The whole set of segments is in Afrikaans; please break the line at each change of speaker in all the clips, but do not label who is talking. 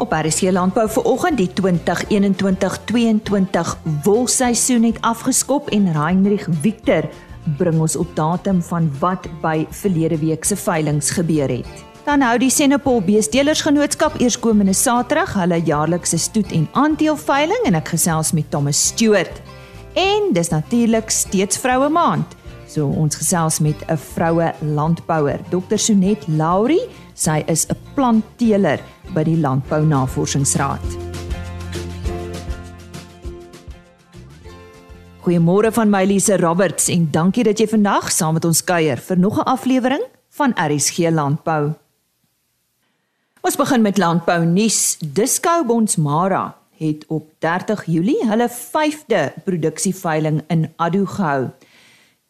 Op RC Landbou vir oggend die 2021-22 wolseisoen het afgeskop en Heinrich Victor bring ons op datum van wat by verlede week se veilinge gebeur het. Dan hou die Senepol Beestelersgenootskap eerskomende Saterdag hulle jaarlikse stoet en aandeel veiling en ek gesels met Thomas Stewart. En dis natuurlik steeds vroue maand. So ons gesels met 'n vroue landbouer, Dr. Sonet Laurie. Sy is 'n plantteeler by die Landbou Navorsingsraad. Goeiemôre van my Lise Roberts en dankie dat jy vandag saam met ons kuier vir nog 'n aflewering van RSG Landbou. Ons begin met landbou nuus. Disco Bonsmara het op 30 Julie hulle 5de produksieveiling in Addo gehou.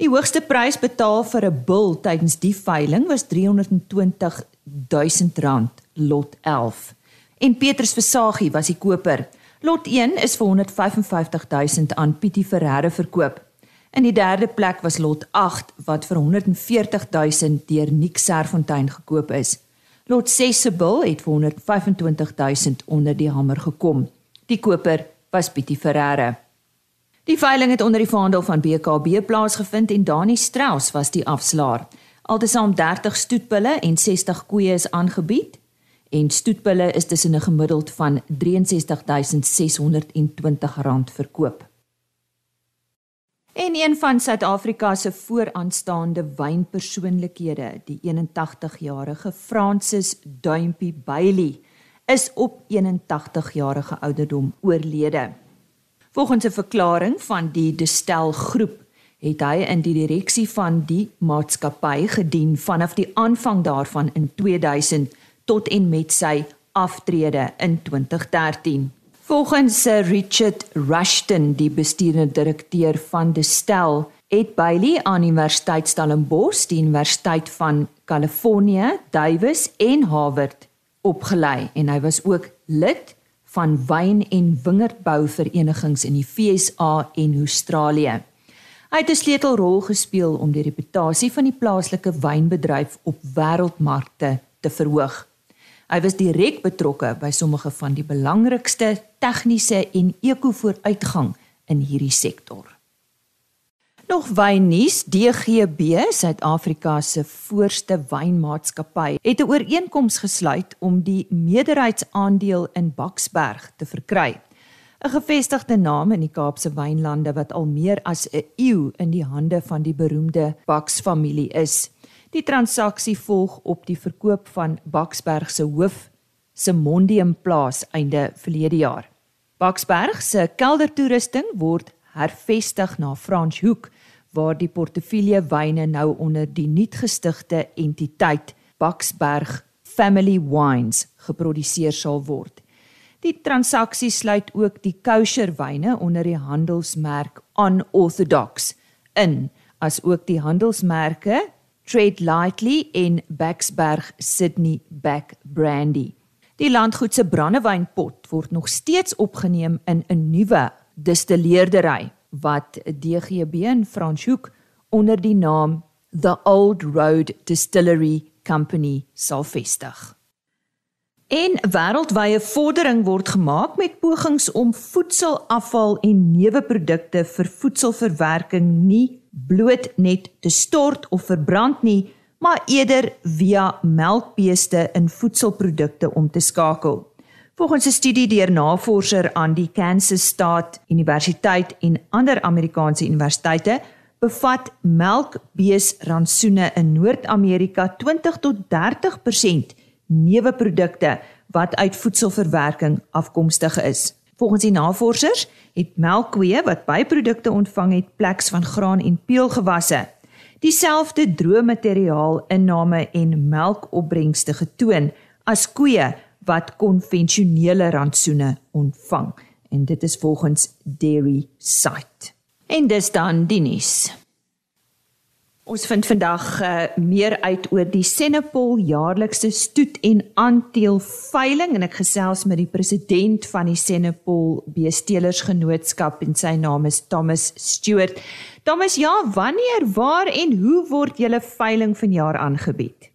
Die hoogste prys betaal vir 'n bul tydens die veiling was R320 000 lot 11. En Petrus Versagie was die koper. Lot 1 is vir 155 000 aan Pietie Ferreira verkoop. In die derde plek was lot 8 wat vir 140 000 deur Nick Serfontein gekoop is. Lot 6 se bil het vir 125 000 onder die hamer gekom. Die koper was Pietie Ferreira. Die veiling het onder die vaandel van BKB plaasgevind en Dani Strauss was die afslaer. Altesaam 30 stoetbulle en 60 koeie is aangebied en stoetbulle is tussen 'n gemiddeld van R63620 verkoop. En een van Suid-Afrika se vooraanstaande wynpersoonlikhede, die 81-jarige Francis Duimpie Bailey, is op 81 jarige ouderdom oorlede. Volgens 'n verklaring van die Destel groep het hy in die direksie van die maatskappy gedien vanaf die aanvang daarvan in 2000 tot en met sy aftrede in 2013. Volgens Richard Rushton, die bestuurende direkteur van Destel, het Bailey aan Universiteit Stellenbosch, die Universiteit van Kalifornië, Davis en Harvard opgelei en hy was ook lid van wyn- en wingerdbouverenigings in die FSA en Australië. Hy het 'n sleutelrol gespeel om die reputasie van die plaaslike wynbedryf op wêreldmarkte te verhoog. Hy was direk betrokke by sommige van die belangrikste tegniese en eko-vooruitgang in hierdie sektor. Nog wynnuus, DGB, Suid-Afrika se voorste wynmaatskappy, het 'n ooreenkoms gesluit om die meerderheidsaandeel in Baksberg te verkry. 'n Gevestigde naam in die Kaapse wynlande wat al meer as 'n eeu in die hande van die beroemde Baks familie is. Die transaksie volg op die verkoop van Baksberg se hoof se Mondium plaas einde verlede jaar. Baksberg se keldertoerusting word hervestig na Franshoek waar die portefeulje wyne nou onder die nuutgestigte entiteit Baksberg Family Wines geproduseer sal word. Die transaksie sluit ook die kosher wyne onder die handelsmerk Unorthodox in, as ook die handelsmerke Tread Lightly en Backsberg Sydney Back Brandy. Die landgoed se brandewynpot word nog steeds opgeneem in 'n nuwe distilleerdery wat DGB in Franschhoek onder die naam The Old Road Distillery Company sal vestig. En wêreldwye vordering word gemaak met pogings om voedselafval en neweprodukte vir voedselverwerking nie bloot net te stort of verbrand nie, maar eerder via melkbeeste in voedselprodukte om te skakel. Volgens 'n studie deur navorser aan die Kansas State Universiteit en ander Amerikaanse universiteite, bevat melkbeesrantsoene in Noord-Amerika 20 tot 30% neweprodukte wat uit voedselverwerking afkomstig is. Volgens die navorsers het melkkoeë wat byprodukte ontvang het pleks van graan en peulgewasse dieselfde droë materiaal inname en melkopbrengste getoon as koeë wat konvensionele rantsoene ontvang en dit is volgens Dairy Site. En dis dan die nuus. Ons vind vandag uh, meer uit oor die Senepol jaarlikse stoet en aandeel veiling en ek gesels met die president van die Senepol Beestelersgenootskap en sy naam is Thomas Stewart. Thomas, ja, wanneer, waar en hoe word julle veiling vanjaar aangebied?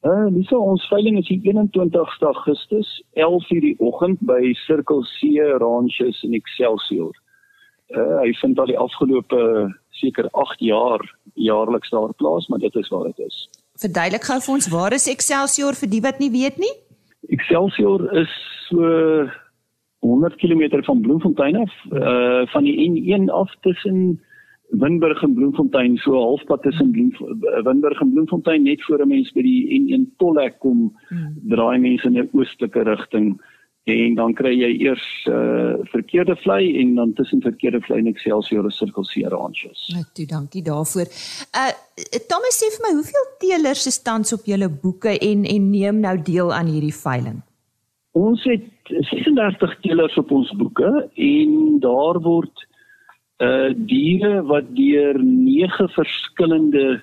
Uh, dis ons veiling is die 21ste Augustus, 11:00 die oggend by Circle C Ranches in Excelsior. Uh, hy vind al die afgelope seker 8 jaar jaarliks daar plaas, maar dit is waar dit is.
Verduidelik gou vir ons, waar is Excelsior vir die wat nie weet nie?
Excelsior is so 100 km van Bloemfontein af, uh van die N1 af tussen Winburg en Bloemfontein, so halfpad tussen Winburg en Bloemfontein net voor 'n mens by die N1 tollhek kom, hmm. draai mense in 'n oostelike rigting en dan kry jy eers uh verkeerde vlei en dan tussen verkeerde vlei en Excelsior is Circle C Ranches.
Net toe, dankie daarvoor. Uh Thomas sê vir my, hoeveel teelers is tans op julle boeke en en neem nou deel aan hierdie veiling?
Ons het 36 teelers op ons boeke en daar word uh diere wat deur 9 verskillende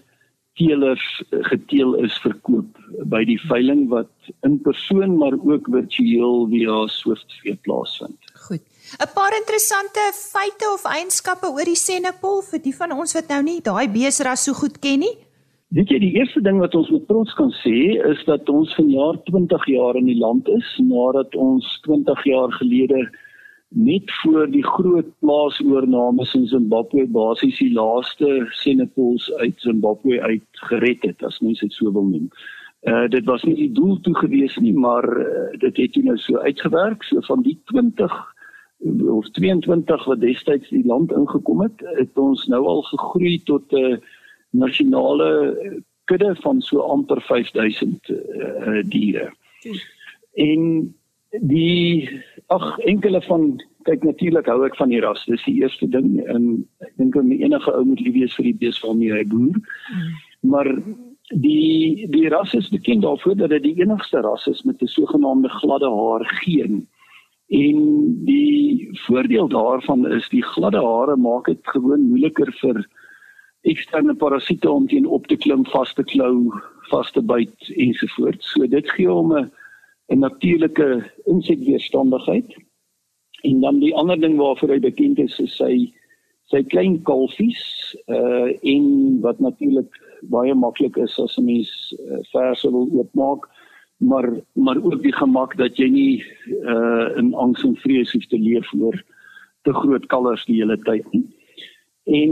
teelers geteel is verkoop by die veiling wat in persoon maar ook virtueel via Swift plaasvind.
Goed. 'n Paar interessante feite of eienskappe oor die Senepol vir die van ons wat nou nie daai beesras so goed ken nie.
Weet jy die eerste ding wat ons met trots kan sê is dat ons vanjaar 20 jaar in die land is nadat ons 20 jaar gelede net voor die groot plaasoornames in Zimbabwe basies die laaste Senepols uit Zimbabwe uit gered het as mens dit so wil noem. Uh dit was nie die doel toe gewees nie, maar uh, dit het nou so uitgewerk so van die 20 of 22 wat destyds die land ingekom het, het ons nou al gegroei tot 'n uh, nasionale kudde van so amper 5000 uh, diere. En die ag enkele van kyk natuurlik hou ek van die ras. Dis die eerste ding en ek dink enige ou moet lief wees vir die bees waarmee hy boer. Hmm. Maar die die ras is bekend daarvoor dat dit die enigste ras is met 'n sogenaamde gladde haar geen. En die voordeel daarvan is die gladde hare maak dit gewoon moeiliker vir eksterne parasiete om teen op te klim, vas te klou, vas te byt ensovoorts. So dit gee hom 'n 'n natuurlike insekweerstandigheid. En dan die ander ding waarvoor hy bekend is, is sy sy klein kalfies uh en wat natuurlik baie maklik is as 'n mens uh, verse wil oopmaak, maar maar ook die gemak dat jy nie uh in angs en vrees hoef te leef voor te groot kalvers die hele tyd nie. En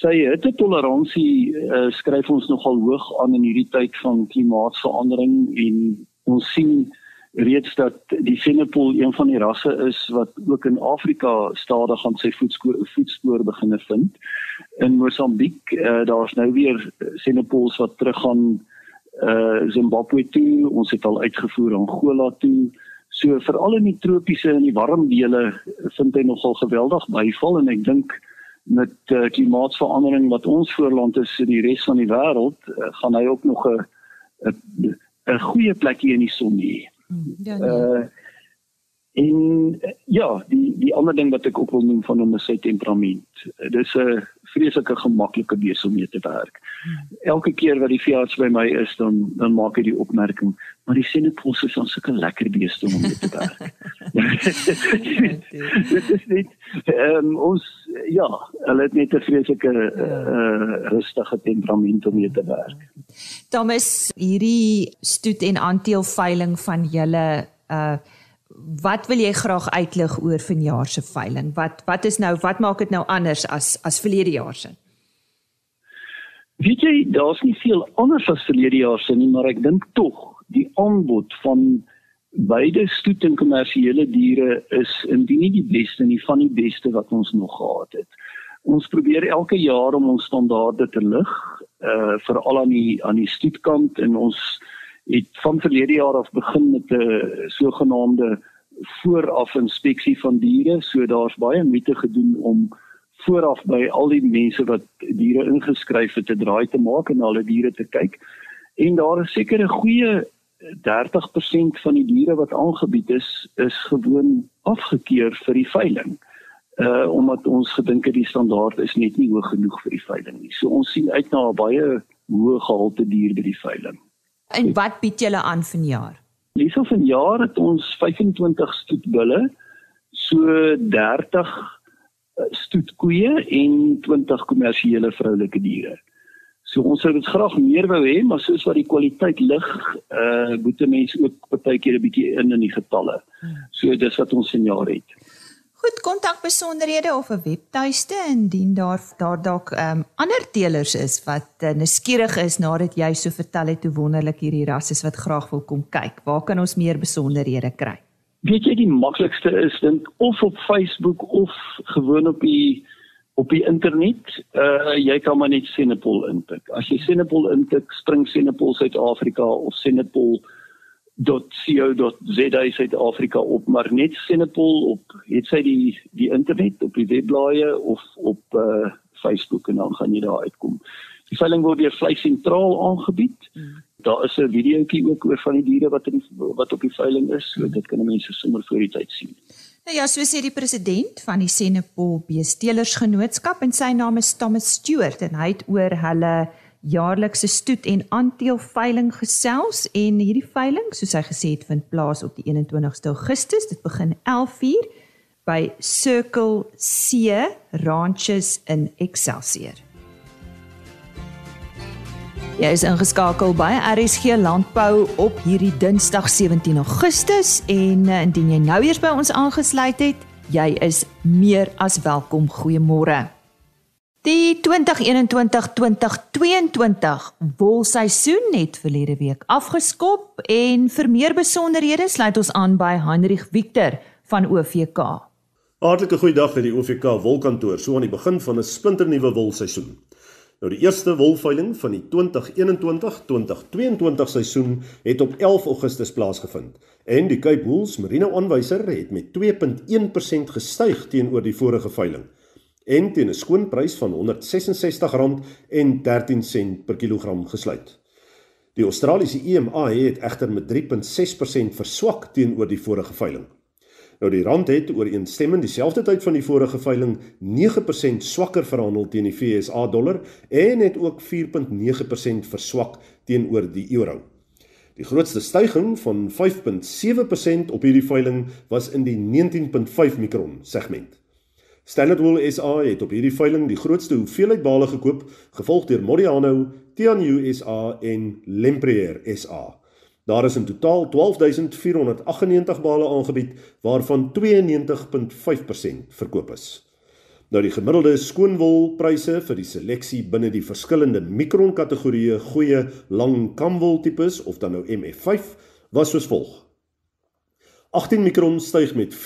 sy hittetoleransie uh, skryf ons nogal hoog aan in hierdie tyd van klimaatsverandering en ons sien reeds dat die Senepol een van die rasse is wat ook in Afrika stadig aan sy voetspoor begine vind. In Mosambiek, uh, daar's nou weer Senepols wat teruggaan uh Zimbabwe toe, ons het al uitgevoer Angola toe. So veral in die tropiese en die warm dele vind hy nogal geweldig byval en ek dink met uh, klimaatsverandering wat ons voorland is in die res van die wêreld, uh, gaan hy ook nog 'n 'n goeie plekjie in die son hê. Hmm, ja. Nee. Uh en ja, die die ander ding wat ek ook wil noem van hom is sy temperament. Dis 'n vreeslike gemaklike bees om mee te werk. Elke keer wat die veearts by my is, dan dan maak hy die opmerking, maar die Senepos is ons sulke lekker beeste om mee te werk. Dit is net ehm um, ons ja, hulle het net 'n vreeslike uh, rustige temperament om mee te werk.
Thomas, hierdie stoet en aanteel veiling van julle uh wat wil jy graag uitlig oor vanjaar se veiling? Wat wat is nou wat maak dit nou anders as as verlede jaar se?
Weet jy, daar's nie veel anders as verlede jaar se nie, maar ek dink tog die aanbod van beide stoet en kommersiële diere is indien nie die beste nie van die beste wat ons nog gehad het. Ons probeer elke jaar om ons standaarde te lig, uh veral aan die aan die stoetkant en ons het van verlede jaar af begin met 'n sogenaamde vooraf inspeksie van diere. So daar's baie moeite gedoen om vooraf by al die mense wat diere ingeskryf het te draai te maak en hulle diere te kyk. En daar is seker 'n goeie 30% van die diere wat aangebied is, is gewoon afgekeur vir die veiling. Uh omdat ons gedink het die standaard is net nie hoog genoeg vir die veiling nie. So ons sien uit na 'n baie hoë gehalte dier by die veiling.
En wat bied julle aan vanjaar?
Hierso vanjaar het ons 25 stoetbulle, so 30 eh, stoetkoeie en 20 kommersiële vroulike diere. So ons sou dit graag meer wou hê, maar soos wat die kwaliteit lig, uh moet mense ook partykeer 'n bietjie in in die getalle. So dis wat ons signaal het.
Goed, kontakbesonderhede of 'n webtuiste indien daar daar dalk um, ander teelers is wat uh, nuuskierig is nadat jy so vertel het hoe wonderlik hierdie ras is wat graag wil kom kyk. Waar kan ons meer besonderhede kry?
Weet jy die maklikste is dink of op Facebook of gewoon op die op die internet, uh jy kan maar net Senepol intik. As jy Senepol intik, spring Senepol Suid-Afrika of senepol.co.za Suid-Afrika op, maar net Senepol op het sy die die internet op die webblaaie of op uh Facebook en dan gaan jy daar uitkom. Die veiling word deur Vleis Sentraal aangebied. Hmm. Daar is 'n videoetjie ook oor van die diere wat in wat op die veiling is, so dit kan mense sommer voor die tyd sien.
Nou ja, so sê die president van die Senepol Beestelersgenootskap en sy naam is Thomas Stewart en hy het oor hulle jaarlikse stoet en aandeel veiling gesels en hierdie veiling, soos hy gesê het, vind plaas op die 21ste Augustus. Dit begin 11:00 by Circle C Ranches in Excelsior. Jy is ingeskakel by RSG Landbou op hierdie Dinsdag 17 Augustus en uh, indien jy nou eers by ons aangesluit het, jy is meer as welkom. Goeiemôre. Die 2021-2022 wolseisoen het verlede week afgeskop en vir meer besonderhede sluit ons aan by Heinrich Victor van OVK.
Hartlike goeiedag uit die OVK wolkantoor so aan die begin van 'n splinternuwe wolseisoen. Nou die eerste wolveiling van die 2021-2022 seisoen het op 11 Augustus plaasgevind en die Cape Wools Merino aanwyser het met 2.1% gestyg teenoor die vorige veiling en teen 'n skoonprys van R166.13 per kilogram gesluit. Die Australiese EMA het egter met 3.6% verswak teenoor die vorige veiling. Nou die rand het ooreenstemmend dieselfde tyd van die vorige veiling 9% swakker verhandel teen die FSA dollar en het ook 4.9% verswak teenoor die euro. Die grootste stygings van 5.7% op hierdie veiling was in die 19.5 mikron segment. Standard Wool SA het op hierdie veiling die grootste hoeveelheid bale gekoop, gevolg deur Modiano, Tianyu SA en Lempriere SA. Daar is in totaal 12498 bale aangebied waarvan 92.5% verkoop is. Nou die gemiddelde skoonwolpryse vir die seleksie binne die verskillende mikron kategorieë goeie lang kamwol tipes of dan nou MF5 was soos volg. 18 mikron styg met 4.5%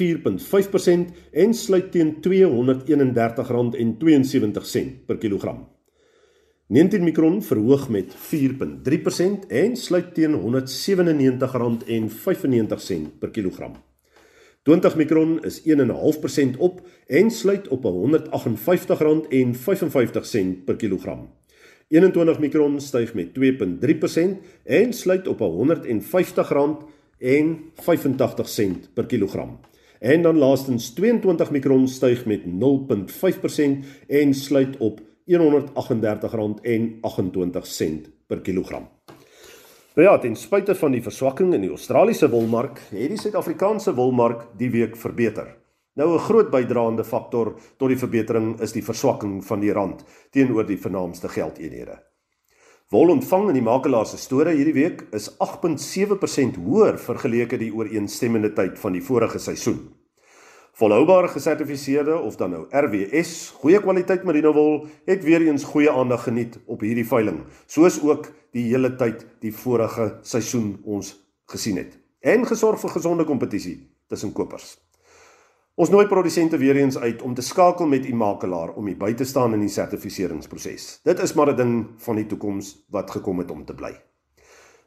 en sluit teen R231.72 per kilogram. 19 mikron verhoog met 4.3% en sluit teen R197.95 per kilogram. 20 mikron is 1.5% op en sluit op R158.55 per kilogram. 21 mikron styg met 2.3% en sluit op R150.85 per kilogram. En dan laastens 22 mikron styg met 0.5% en sluit op R138.28 per kilogram. Nou ja, ten spyte van die verswakking in die Australiese wolmark, het die Suid-Afrikaanse wolmark die week verbeter. Nou 'n groot bydraende faktor tot die verbetering is die verswakking van die rand teenoor die vernaamste geldeenhede. Wol ontvang in die makelaar se store hierdie week is 8.7% hoër vergeleke die ooreenstemmende tyd van die vorige seisoen. Volhoubare gesertifiseerde of dan nou RWS, goeie kwaliteit merino wol het weer eens goeie aandag geniet op hierdie veiling, soos ook die hele tyd die vorige seisoen ons gesien het. En gesorg vir gesonde kompetisie tussen kopers. Ons nooi produsente weer eens uit om te skakel met u makelaar om u by te staan in die sertifiseringsproses. Dit is maar 'n ding van die toekoms wat gekom het om te bly.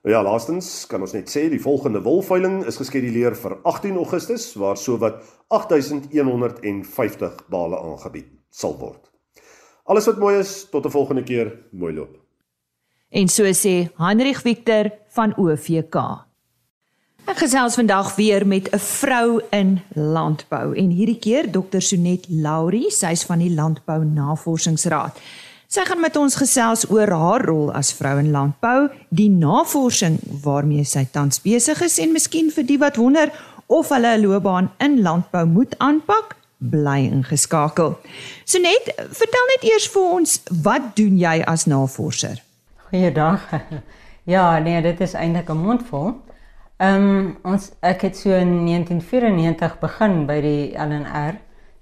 Nou ja, laastens kan ons net sê die volgende wolveiling is geskeduleer vir 18 Augustus waar sowat 8150 bale aangebied sal word. Alles wat mooi is, tot 'n volgende keer, mooi loop.
En so sê Heinrich Victor van OVK. Ek gesels vandag weer met 'n vrou in landbou en hierdie keer Dr. Sonet Laurie, sy's van die Landbou Navorsingsraad. Sy gaan met ons gesels oor haar rol as vrou in landbou, die navorsing waarmee sy tans besig is en miskien vir die wat wonder of hulle 'n loopbaan in landbou moet aanpak, bly ingeskakel. So net, vertel net eers vir ons, wat doen jy as navorser?
Goeiedag. Ja, nee, dit is eintlik 'n mondvol. Ehm um, ons ek het so in 1994 begin by die LNR.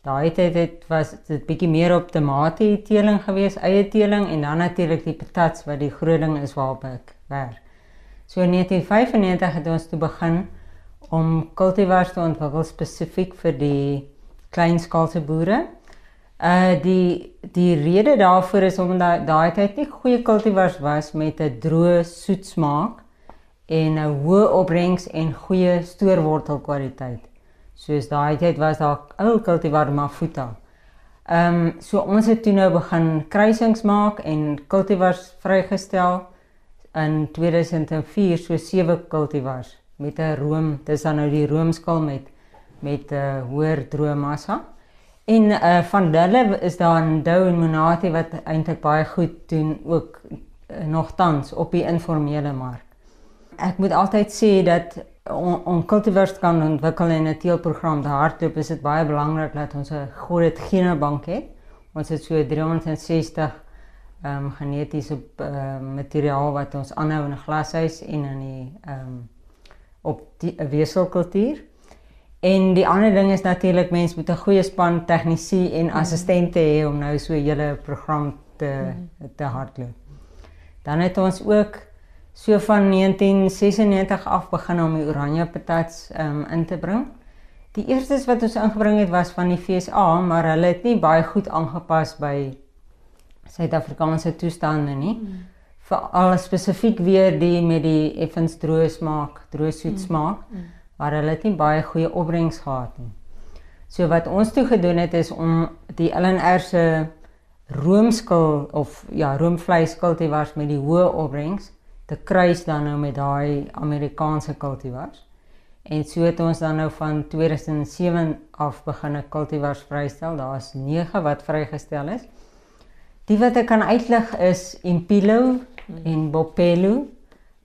Daai tyd het was dit bietjie meer op tomatie teeling gewees, eie teeling en dan natuurlik die patats wat die groot ding is waarop ek werk. So in 1995 het ons toe begin om kultivars te ontwikkel spesifiek vir die kleinskaalse boere. Uh die die rede daarvoor is omdat daai tyd nie goeie kultivars was met 'n droë soet smaak en 'n hoë opbrengs en goeie stoorwortelkwaliteit. Soos daai tyd was daar ou kultivar Mafuta. Ehm um, so ons het toe nou begin kruisings maak en kultivars vrygestel in 2004 so sewe kultivars met 'n room, dis dan nou die roomskaal met met 'n uh, hoër droë massa. En uh van hulle is daar 'n Dou en Monati wat eintlik baie goed doen ook uh, nogtans op die informele mark. Ek moet altyd sê dat om, om cultivars kan ontwikkel in 'n teelprogram te hardloop, is dit baie belangrik dat ons 'n goeie genebank het. Ons het so 360 ehm um, genetiese uh, materiaal wat ons aanhou in 'n glashuis en in die ehm um, op die weselkultuur. En die ander ding is natuurlik mense moet 'n goeie span tegnisi en mm. assistente hê om nou so 'n hele program te mm. te hardloop. Dan het ons ook so van 1996 af begin om die oranje patats um, in te bring. Die eerstes wat ons ingebring het was van die FSA, maar hulle het nie baie goed aangepas by Suid-Afrikaanse toestande nie. Mm. Vir al spesifiek weer die met die effens droë smaak, droë soet smaak. Mm. Mm maar hulle het nie baie goeie opbrengs gehad nie. So wat ons toe gedoen het is om die LNR se roomskil of ja, roomvleis kultivars met die hoë opbrengs te kruis dan nou met daai Amerikaanse kultivars. En so het ons dan nou van 2007 af begin 'n kultivars vrystel. Daar's 9 wat vrygestel is. Die wat ek kan uitlig is Impilo en Bopelo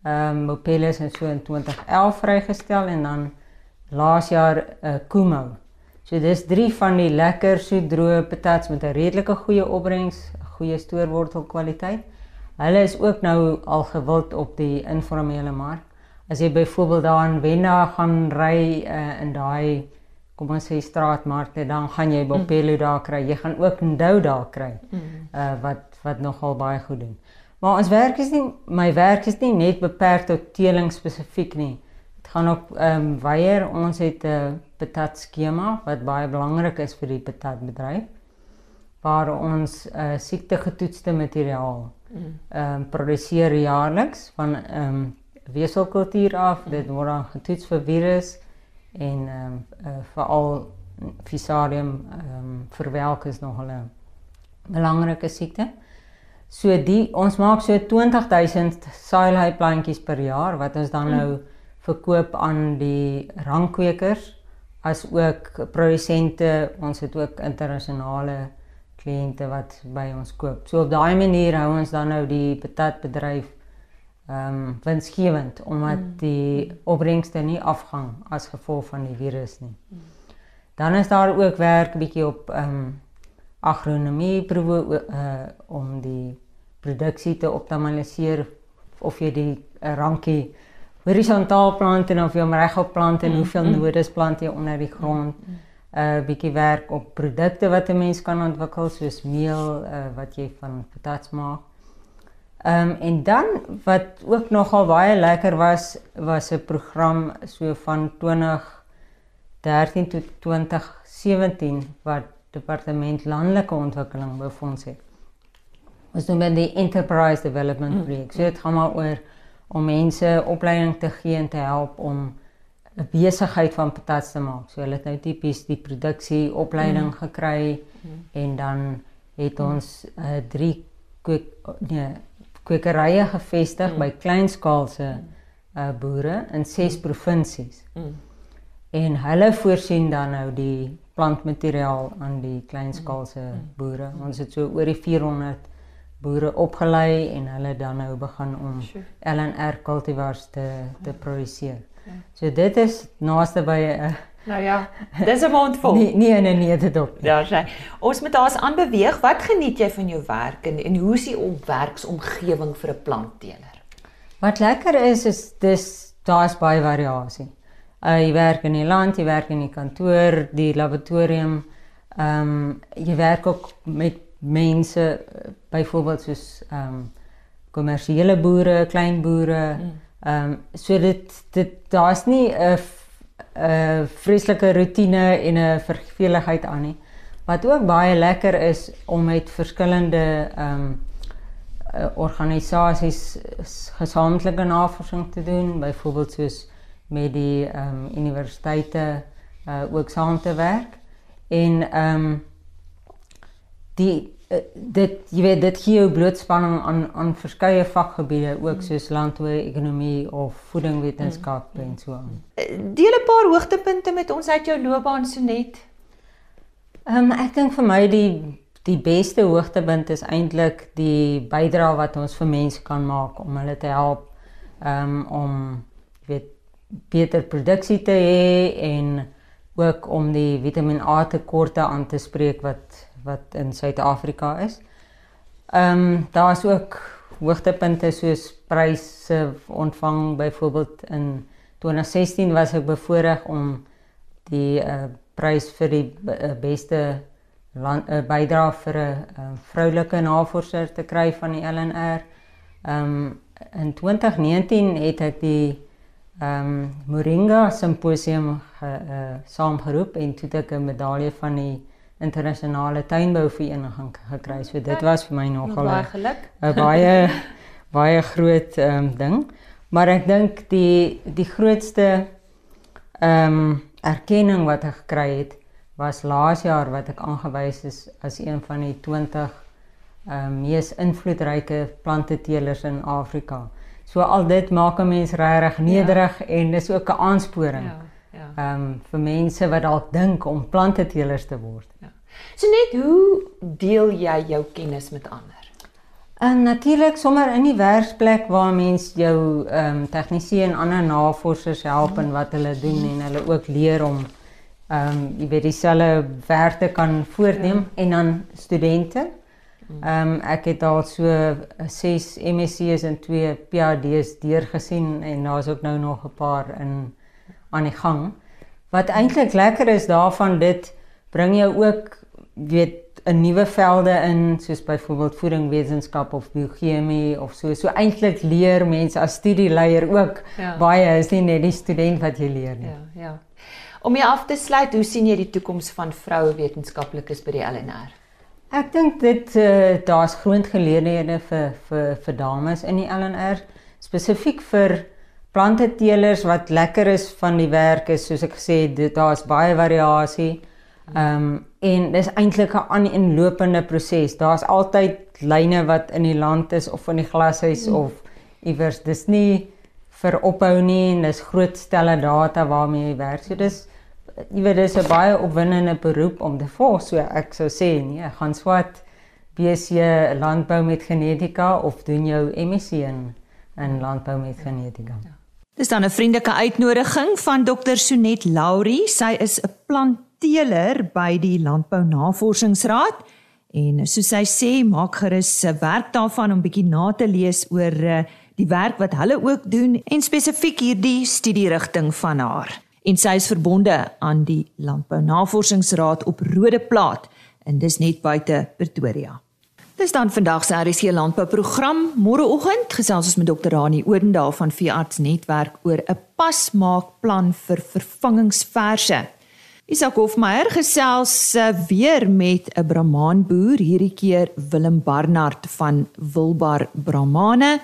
ehm um, Mopeles in so in 2011 vrygestel en dan laas jaar uh, Kumo. So dis drie van die lekker soet droë patats met 'n redelike goeie opbrengs, goeie stoorwortel kwaliteit. Hulle is ook nou al gewild op die informele mark. As jy byvoorbeeld daar in Wenna gaan ry uh, in daai kom ons sê straatmarkte, dan gaan jy Bopelo mm. daar kry. Jy gaan ook Ndou daar kry. Mm. Uh wat wat nogal baie goed doen. Maar ons werk is nie my werk is nie net beperk tot teeling spesifiek nie. Dit gaan ook ehm um, weier ons het 'n patat skema wat baie belangrik is vir die patat bedryf waar ons uh, eh, siekte getoetste materiaal. Ehm um, produseer jaarliks van ehm um, weselkultuur af. Dit word dan getoets vir virus en ehm um, uh, veral Fusarium ehm um, verwelk is nog 'n belangrike siekte. So die ons maak so 20000 saaielhy plantjies per jaar wat ons dan nou verkoop aan die rankwekers as ook produsente. Ons het ook internasionale kliënte wat by ons koop. So op daai manier hou ons dan nou die patatbedryf ehm um, winsgewend omdat mm. die opbrengste nie afgang as gevolg van die virus nie. Dan is daar ook werk bietjie op ehm um, agronomie proewe uh, om die produksie te optimaliseer of jy die uh, rankie horisontaal plant en of jy hom regop plant en mm, hoeveel mm. nodes plant jy onder die grond. 'n uh, bietjie werk op produkte wat 'n mens kan ontwikkel soos meel uh, wat jy van patats maak. Ehm um, en dan wat ook nogal baie lekker was was 'n program so van 2013 tot 2017 wat departement landelike ontwikkeling befonds het. Ons noem dit die enterprise development mm. projek. So dit gaan maar oor om mense opleiding te gee en te help om 'n besigheid van patats te maak. So hulle het nou tipies die produksie opleiding mm. gekry mm. en dan het ons uh, drie kweek nee kwekerye gevestig mm. by kleinskaalse uh, boere in 6 mm. provinsies. Mm. En hulle voorsien dan nou die plantmateriaal aan die kleinskaalse mm. boere. Ons het so oor die 400 boere opgelei en hulle dan nou begin om LNR cultivars te te produseer. So dit is naaste by 'n
Nou ja, dis 'n mond vol.
Nee, nee, nee, nee, dit op.
Ja, sy. Ons moet daar's aanbeweeg. Wat geniet jy van jou werk en en hoe is die opwerksomgewing vir 'n plantteeler?
Wat lekker is is dis daar's baie variasie. Uh jy werk in die land, jy werk in die kantoor, die laboratorium. Ehm um, jy werk ook met mense byvoorbeeld soos ehm um, kommersiële boere, klein boere. Mm. Ehm um, so dit dit daar's nie 'n 'n vreeslike rotine en 'n verveligheid aan nie. Wat ook baie lekker is om met verskillende ehm um, organisasies gesamentlike navorsing te doen, byvoorbeeld soos met die ehm um, universiteite uh ook saam te werk. En ehm um, die dit jy weet dit gee jou blootspanning aan aan verskeie vakgebiede ook soos landbou, ekonomie of voedingwetenskap mm. en so aan.
Deel 'n paar hoogtepunte met ons uit jou loopbaan so net.
Ehm um, ek dink vir my die die beste hoogtepunt is eintlik die bydrae wat ons vir mense kan maak om hulle te help um, om weet beter produksie te hê en ook om die Vitamiin A tekorte aan te spreek wat wat in Suid-Afrika is. Ehm um, daar's ook hoogtepunte soos pryse ontvang byvoorbeeld in 2016 was ek bevoorreg om die uh, prys vir die uh, beste land uh, bydra vir 'n uh, vroulike navorser te kry van die LNR. Ehm um, in 2019 het ek die ehm um, Moringa simposium ge, uh, saamgeroep en toe het ek 'n medalje van die internasionale tuinbouvereniging gekry. So dit was vir my nogal
baie geluk.
'n baie baie groot ehm um, ding. Maar ek dink die die grootste ehm um, erkenning wat ek gekry het was laas jaar wat ek aangewys is as een van die 20 ehm um, mees invloedryke planteteelers in Afrika. So al dit maak 'n mens regtig nederig ja. en dis ook 'n aansporing. Ja. Ehm um, vir mense wat dalk dink om planteteelers te word. Ja.
So net hoe deel jy jou kennis met ander?
En natuurlik sommer in die werksplek waar mens jou ehm um, tegnisie en ander navorsers help en wat hulle doen en hulle ook leer om ehm um, jy weet dieselfde werk te kan voortneem ja. en dan studente. Ehm um, ek het al so 6 MSc's en 2 PhD's deurgesien en daar's ook nou nog 'n paar in aan die gang. Wat eintlik lekker is daarvan dit bring jou ook weet 'n nuwe velde in soos byvoorbeeld voedingwetenskap of biochemie of so. So eintlik leer mense as studieleier ook ja. baie is nie net die student wat jy leer nie.
Ja, ja. Om jy af te sluit, hoe sien jy die toekoms van vroue wetenskaplikes by die LNR?
Ek dink dit uh, daar's groot geleenthede vir vir vir dames in die LNR spesifiek vir planteteelers wat lekker is van die werk is soos ek gesê dit daar's baie variasie. Ehm um, en dis eintlik 'n aaneenlopende proses. Daar's altyd lyne wat in die land is of in die glashuis mm. of iewers. Dis nie vir ophou nie en dis groot stelle data waarmee jy werk. So dis jy weet dis 'n baie opwindende beroep om te volg. So ek sou sê nee, gaan swat BC landbou met genetika of doen jou MSc in in landbou met genetika. Ja.
Dis dan 'n vriendelike uitnodiging van Dr. Sonet Laurie. Sy is 'n plantteeler by die Landbou Navorsingsraad en soos sy sê, maak gerus 'n werk daarvan om bietjie na te lees oor eh, die werk wat hulle ook doen en spesifiek hierdie studierigting van haar en sy is verbonde aan die Landbou Navorsingsraad op Rode Plaat en dis net buite Pretoria. Dis dan vandag se RC landbouprogram. Môreoggend gesels ons met Dr. Rani Odendaal van Veearts Netwerk oor 'n pasmaakplan vir vervangingsverse. Isak Hofmeyer gesels eh, weer met 'n Brahman boer, hierdie keer Willem Barnard van Wilbar Brahmane.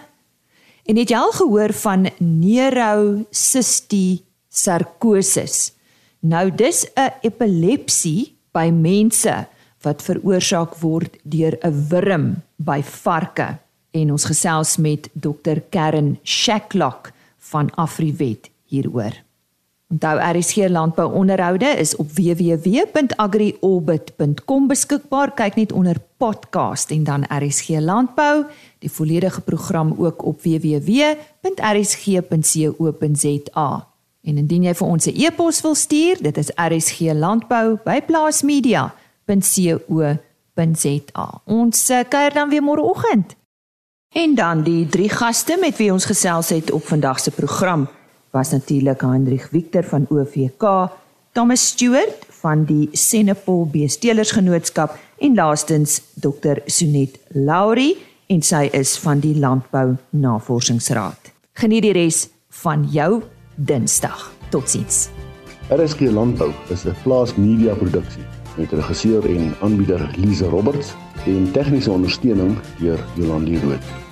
En het jy al gehoor van neurocystie sarkosis. Nou dis 'n epilepsie by mense wat veroorsaak word deur 'n wurm by varke en ons gesels met dokter Kern Shacklock van Afriwet hieroor. Onthou RSG landbou onderhoude is op www.agriorbit.com beskikbaar. Kyk net onder podcast en dan RSG landbou, die volledige program ook op www.rsg.co.za. En indien jy vir ons 'n e-pos wil stuur, dit is rsglandbou@plaasmedia.co.za. Ons eh, kuier dan weer môreoggend. En dan die drie gaste met wie ons gesels het op vandag se program was natuurlik Hendrik Victor van OVK, Thomas Stewart van die Senepol Beestelersgenootskap en laastens Dr Sonet Laurie en sy is van die Landbou Navorsingsraad. Geniet die res van jou Dinsdag. Totsiens.
RSG Landbou is 'n plaas media produksie met regisseur en aanbieder Lize Roberts en tegniese ondersteuning deur Jolande Rooi.